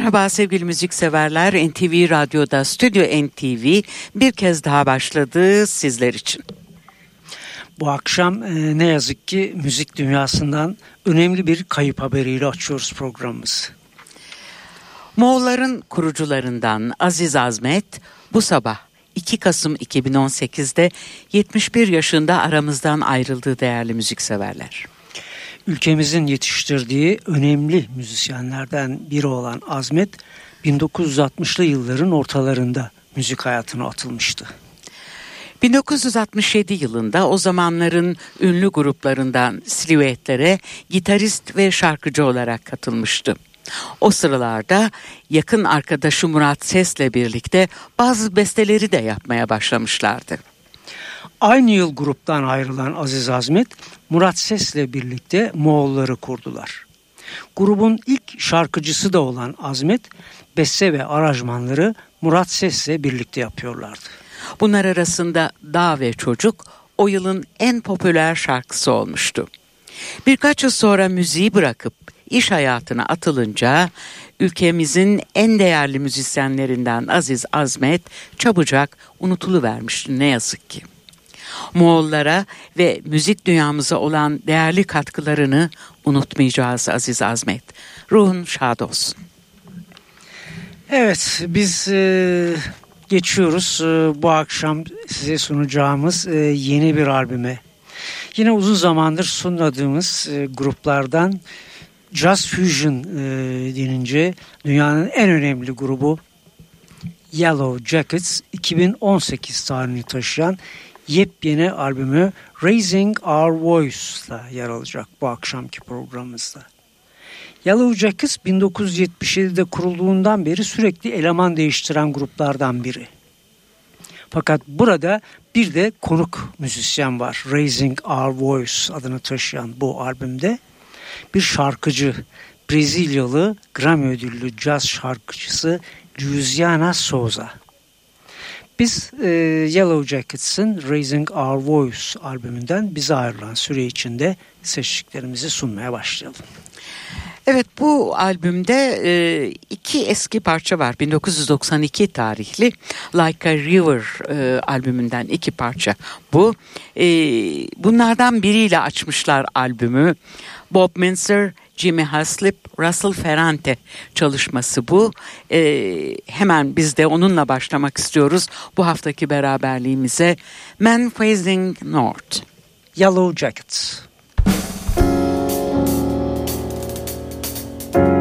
Merhaba sevgili müzikseverler. NTV Radyo'da Stüdyo NTV bir kez daha başladı sizler için. Bu akşam e, ne yazık ki müzik dünyasından önemli bir kayıp haberiyle açıyoruz programımızı. Moğolların kurucularından Aziz Azmet bu sabah 2 Kasım 2018'de 71 yaşında aramızdan ayrıldığı değerli müzikseverler. Ülkemizin yetiştirdiği önemli müzisyenlerden biri olan Azmet 1960'lı yılların ortalarında müzik hayatına atılmıştı. 1967 yılında o zamanların ünlü gruplarından Silüetlere gitarist ve şarkıcı olarak katılmıştı. O sıralarda yakın arkadaşı Murat Ses'le birlikte bazı besteleri de yapmaya başlamışlardı. Aynı yıl gruptan ayrılan Aziz Azmet, Murat Ses'le birlikte Moğolları kurdular. Grubun ilk şarkıcısı da olan Azmet, beste ve aranjmanları Murat Ses'le birlikte yapıyorlardı. Bunlar arasında Dağ ve Çocuk o yılın en popüler şarkısı olmuştu. Birkaç yıl sonra müziği bırakıp iş hayatına atılınca ülkemizin en değerli müzisyenlerinden Aziz Azmet çabucak unutuluvermişti ne yazık ki. Moğollara ve müzik dünyamıza olan değerli katkılarını unutmayacağız Aziz Azmet. Ruhun şad olsun. Evet biz e, geçiyoruz e, bu akşam size sunacağımız e, yeni bir albüme. Yine uzun zamandır sunmadığımız e, gruplardan Jazz Fusion e, denince dünyanın en önemli grubu Yellow Jackets 2018 tarihini taşıyan yepyeni albümü Raising Our Voice'la yer alacak bu akşamki programımızda. Yellow Jackets 1977'de kurulduğundan beri sürekli eleman değiştiren gruplardan biri. Fakat burada bir de konuk müzisyen var. Raising Our Voice adını taşıyan bu albümde bir şarkıcı, Brezilyalı Grammy ödüllü caz şarkıcısı Luciana Souza. Biz e, Yellow Jackets'ın Raising Our Voice albümünden bize ayrılan süre içinde seçtiklerimizi sunmaya başlayalım. Evet bu albümde e, iki eski parça var. 1992 tarihli Like a River e, albümünden iki parça. Bu e, bunlardan biriyle açmışlar albümü. Bob Minzer, Jimmy Haslip, Russell Ferrante çalışması bu. Ee, hemen biz de onunla başlamak istiyoruz bu haftaki beraberliğimize. Man Facing North. Yellow Jackets. da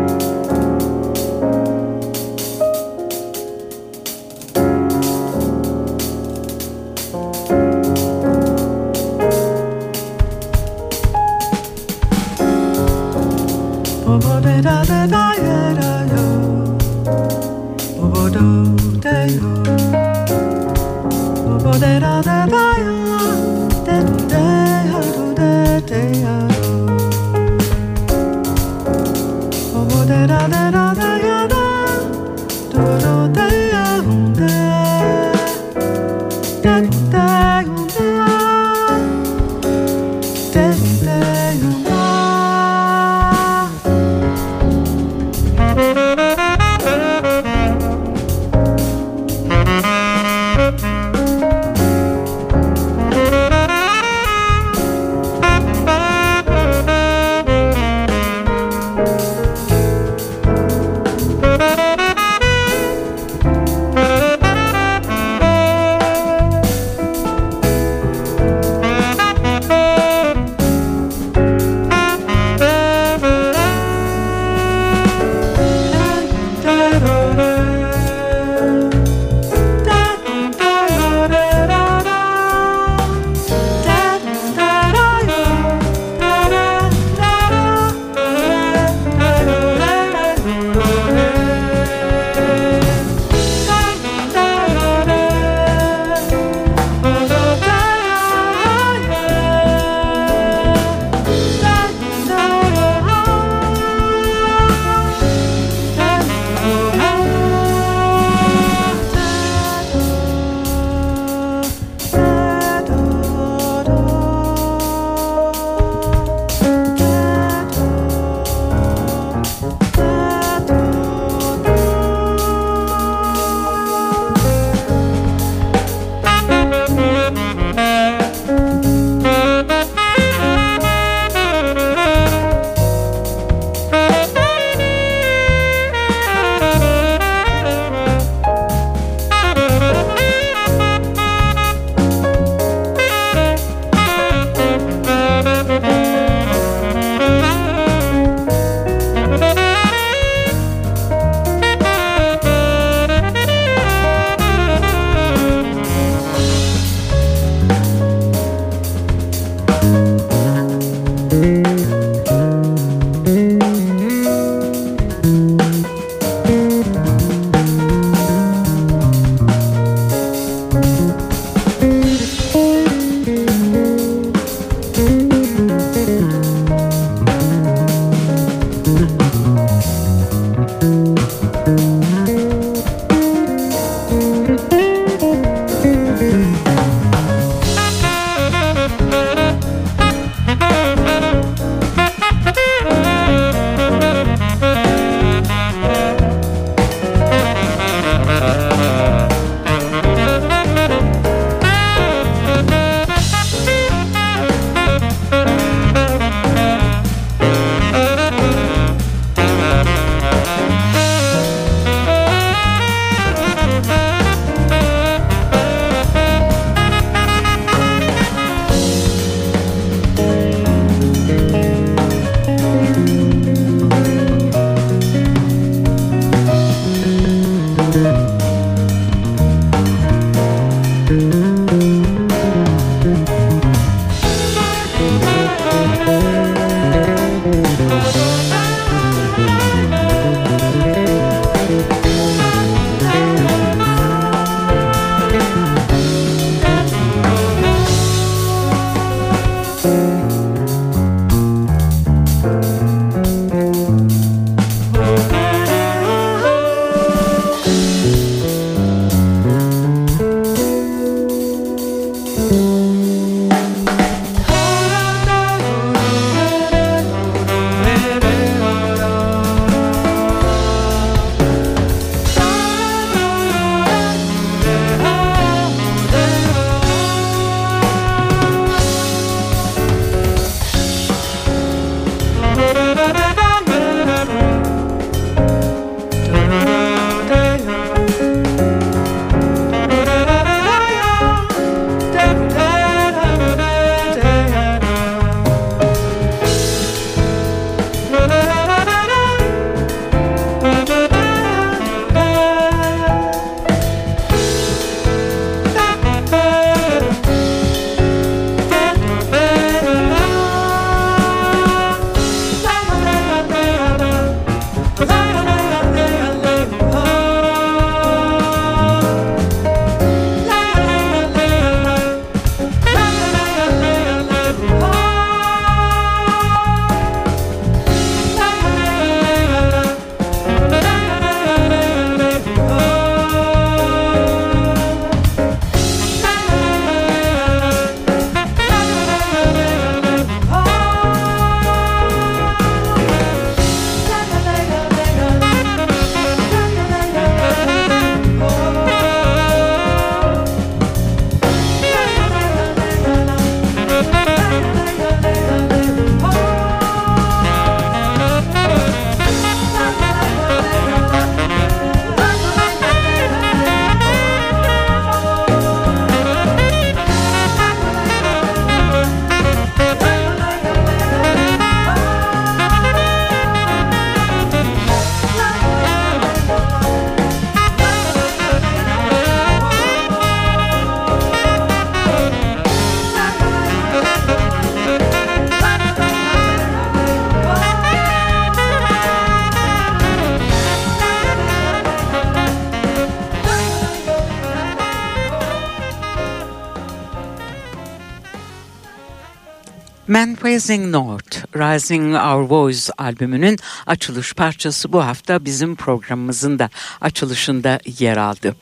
Facing North, Rising Our Voice albümünün açılış parçası bu hafta bizim programımızın da açılışında yer aldı.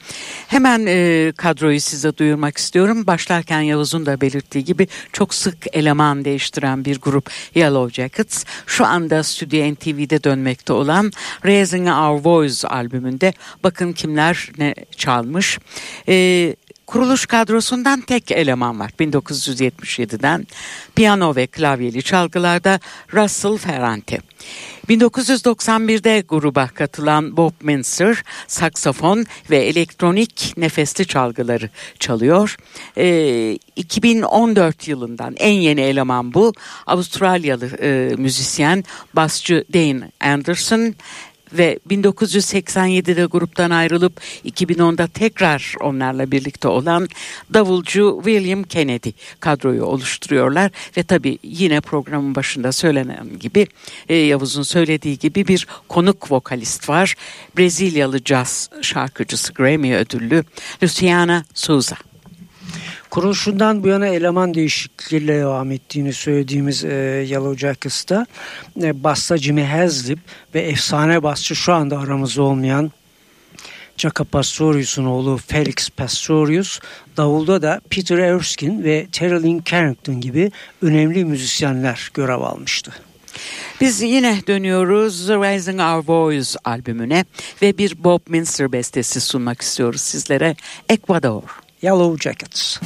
Hemen e, kadroyu size duyurmak istiyorum. Başlarken Yavuz'un da belirttiği gibi çok sık eleman değiştiren bir grup Yellow Jackets. Şu anda Stüdyo NTV'de dönmekte olan Raising Our Voice albümünde bakın kimler ne çalmış. E, Kuruluş kadrosundan tek eleman var 1977'den piyano ve klavyeli çalgılarda Russell Ferrante. 1991'de gruba katılan Bob Minster saksafon ve elektronik nefesli çalgıları çalıyor. Ee, 2014 yılından en yeni eleman bu. Avustralyalı e, müzisyen basçı Dane Anderson ve 1987'de gruptan ayrılıp 2010'da tekrar onlarla birlikte olan davulcu William Kennedy kadroyu oluşturuyorlar ve tabi yine programın başında söylenen gibi e, Yavuz'un söylediği gibi bir konuk vokalist var. Brezilyalı caz şarkıcısı Grammy ödüllü Luciana Souza. Kuruluşundan bu yana eleman değişikliğiyle devam ettiğini söylediğimiz e, Yellow Jackets'ta e, basta Jimmy Haslip ve efsane basçı şu anda aramızda olmayan Chaka Pastorius'un oğlu Felix Pastorius, davulda da Peter Erskine ve Terry Lynn Carrington gibi önemli müzisyenler görev almıştı. Biz yine dönüyoruz Rising Our Voice albümüne ve bir Bob Minster bestesi sunmak istiyoruz sizlere. Ecuador. Yellow Jackets.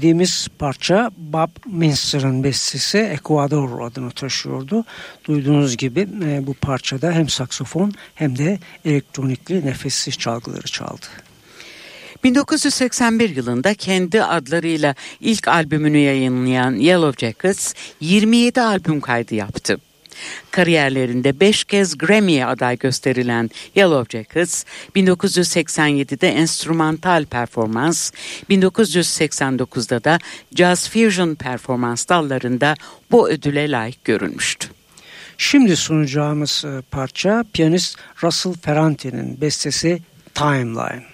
Dinlediğimiz parça Bob Minster'ın bestesi Ecuador adını taşıyordu. Duyduğunuz gibi e, bu parçada hem saksofon hem de elektronikli nefessiz çalgıları çaldı. 1981 yılında kendi adlarıyla ilk albümünü yayınlayan Yellow Jackets 27 albüm kaydı yaptı. Kariyerlerinde 5 kez Grammy'ye aday gösterilen Yellow Jackets, 1987'de enstrümantal performans, 1989'da da Jazz Fusion performans dallarında bu ödüle layık görülmüştü. Şimdi sunacağımız e, parça piyanist Russell Ferrante'nin bestesi Timeline.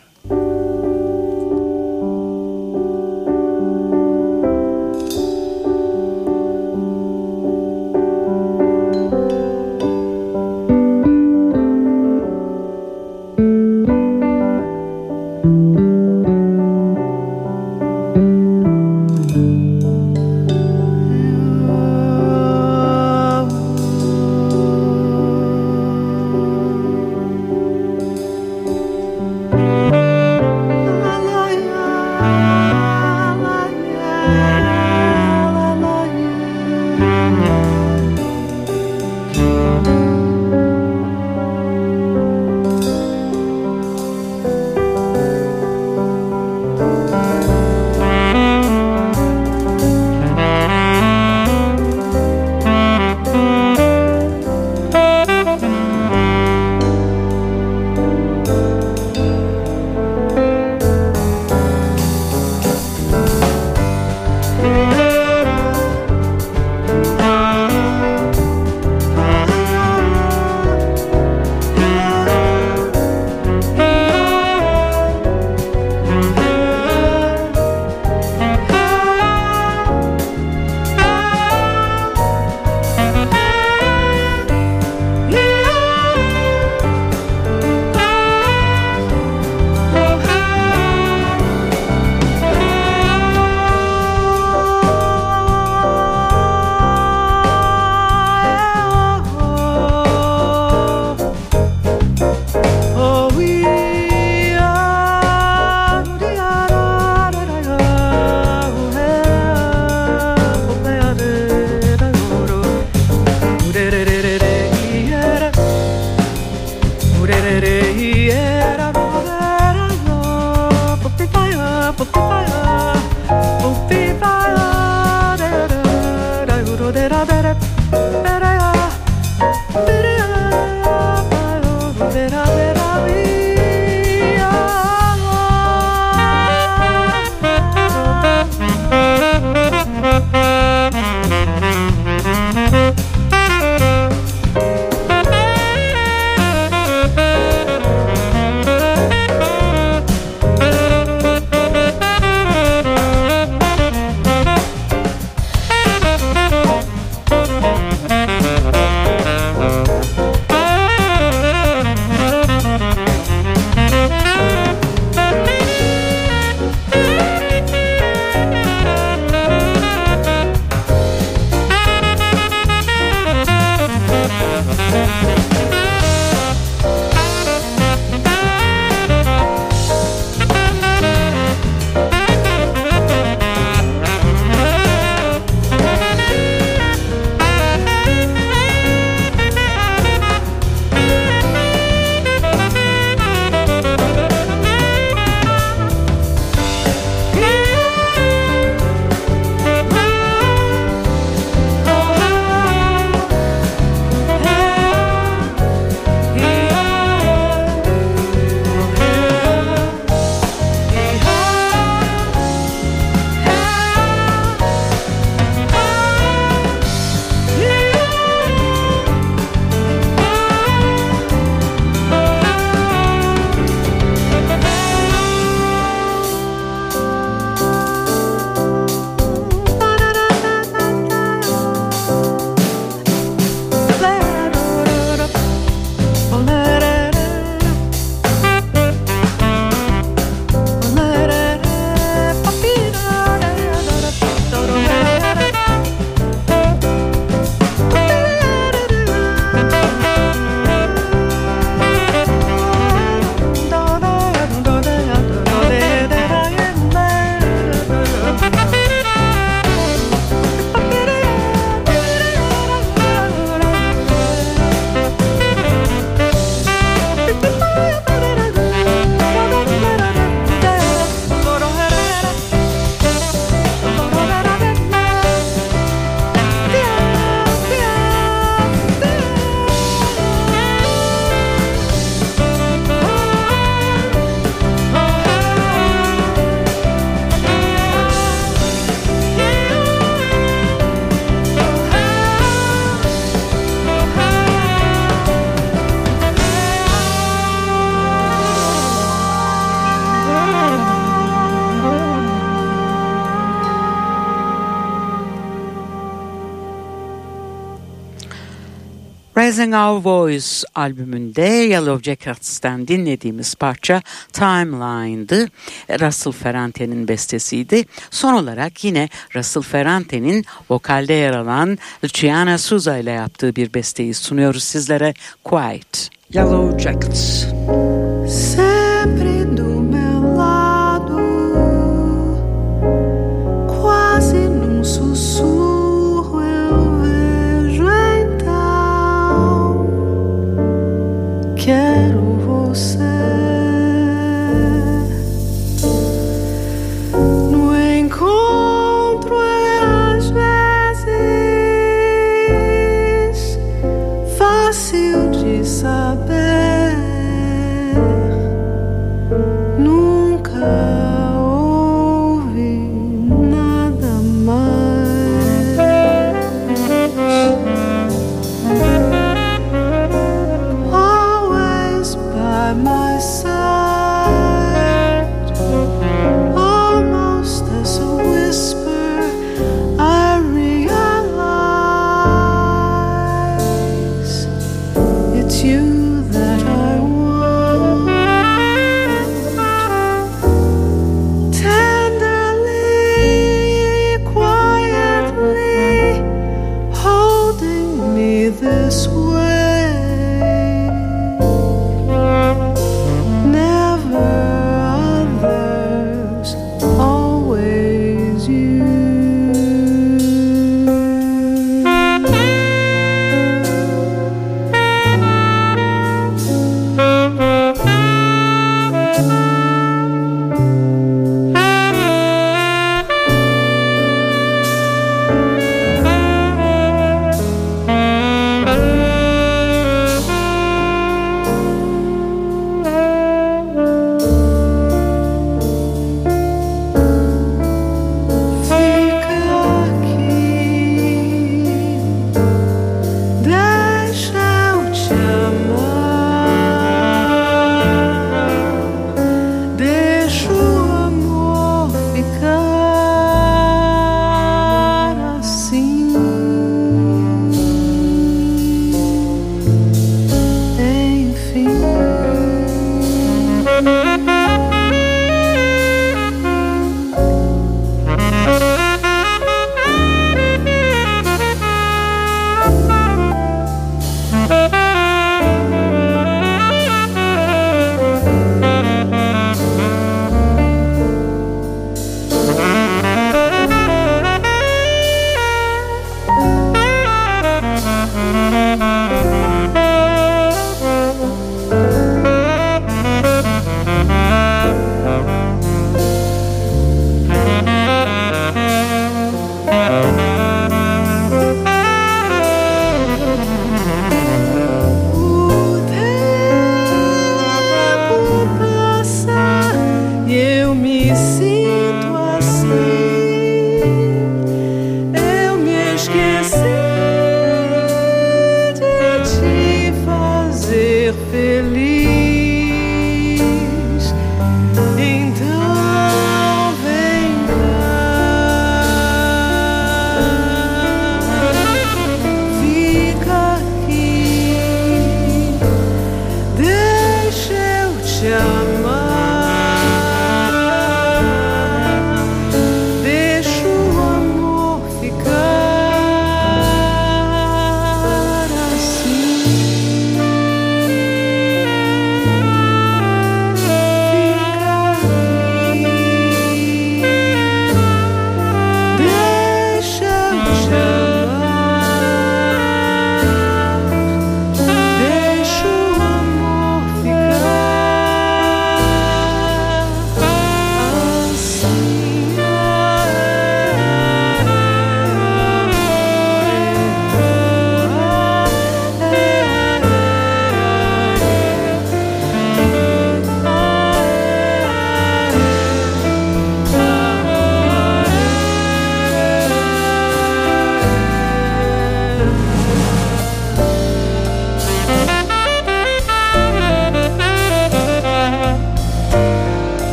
Raising Our Voice albümünde Yellow Jackets'ten dinlediğimiz parça Timeline'dı. Russell Ferrante'nin bestesiydi. Son olarak yine Russell Ferrante'nin vokalde yer alan Luciana Souza ile yaptığı bir besteyi sunuyoruz sizlere. Quiet. Yellow Jackets. Sempre do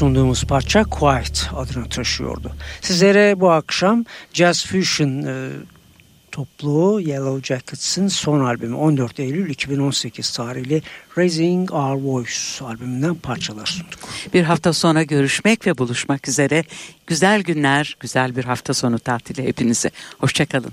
sunduğumuz parça Quiet adını taşıyordu. Sizlere bu akşam Jazz Fusion e, topluluğu Yellow Jackets'ın son albümü 14 Eylül 2018 tarihli Raising Our Voice albümünden parçalar sunduk. Bir hafta sonra görüşmek ve buluşmak üzere. Güzel günler, güzel bir hafta sonu tatili hepinize. Hoşçakalın.